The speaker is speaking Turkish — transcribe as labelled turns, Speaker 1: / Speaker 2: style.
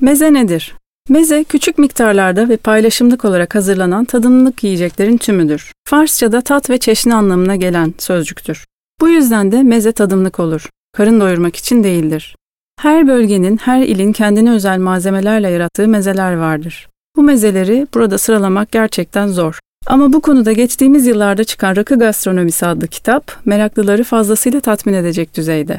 Speaker 1: Meze nedir? Meze, küçük miktarlarda ve paylaşımlık olarak hazırlanan tadımlık yiyeceklerin tümüdür. Farsçada tat ve çeşni anlamına gelen sözcüktür. Bu yüzden de meze tadımlık olur. Karın doyurmak için değildir. Her bölgenin, her ilin kendine özel malzemelerle yarattığı mezeler vardır. Bu mezeleri burada sıralamak gerçekten zor. Ama bu konuda geçtiğimiz yıllarda çıkan Rakı Gastronomisi adlı kitap, meraklıları fazlasıyla tatmin edecek düzeyde.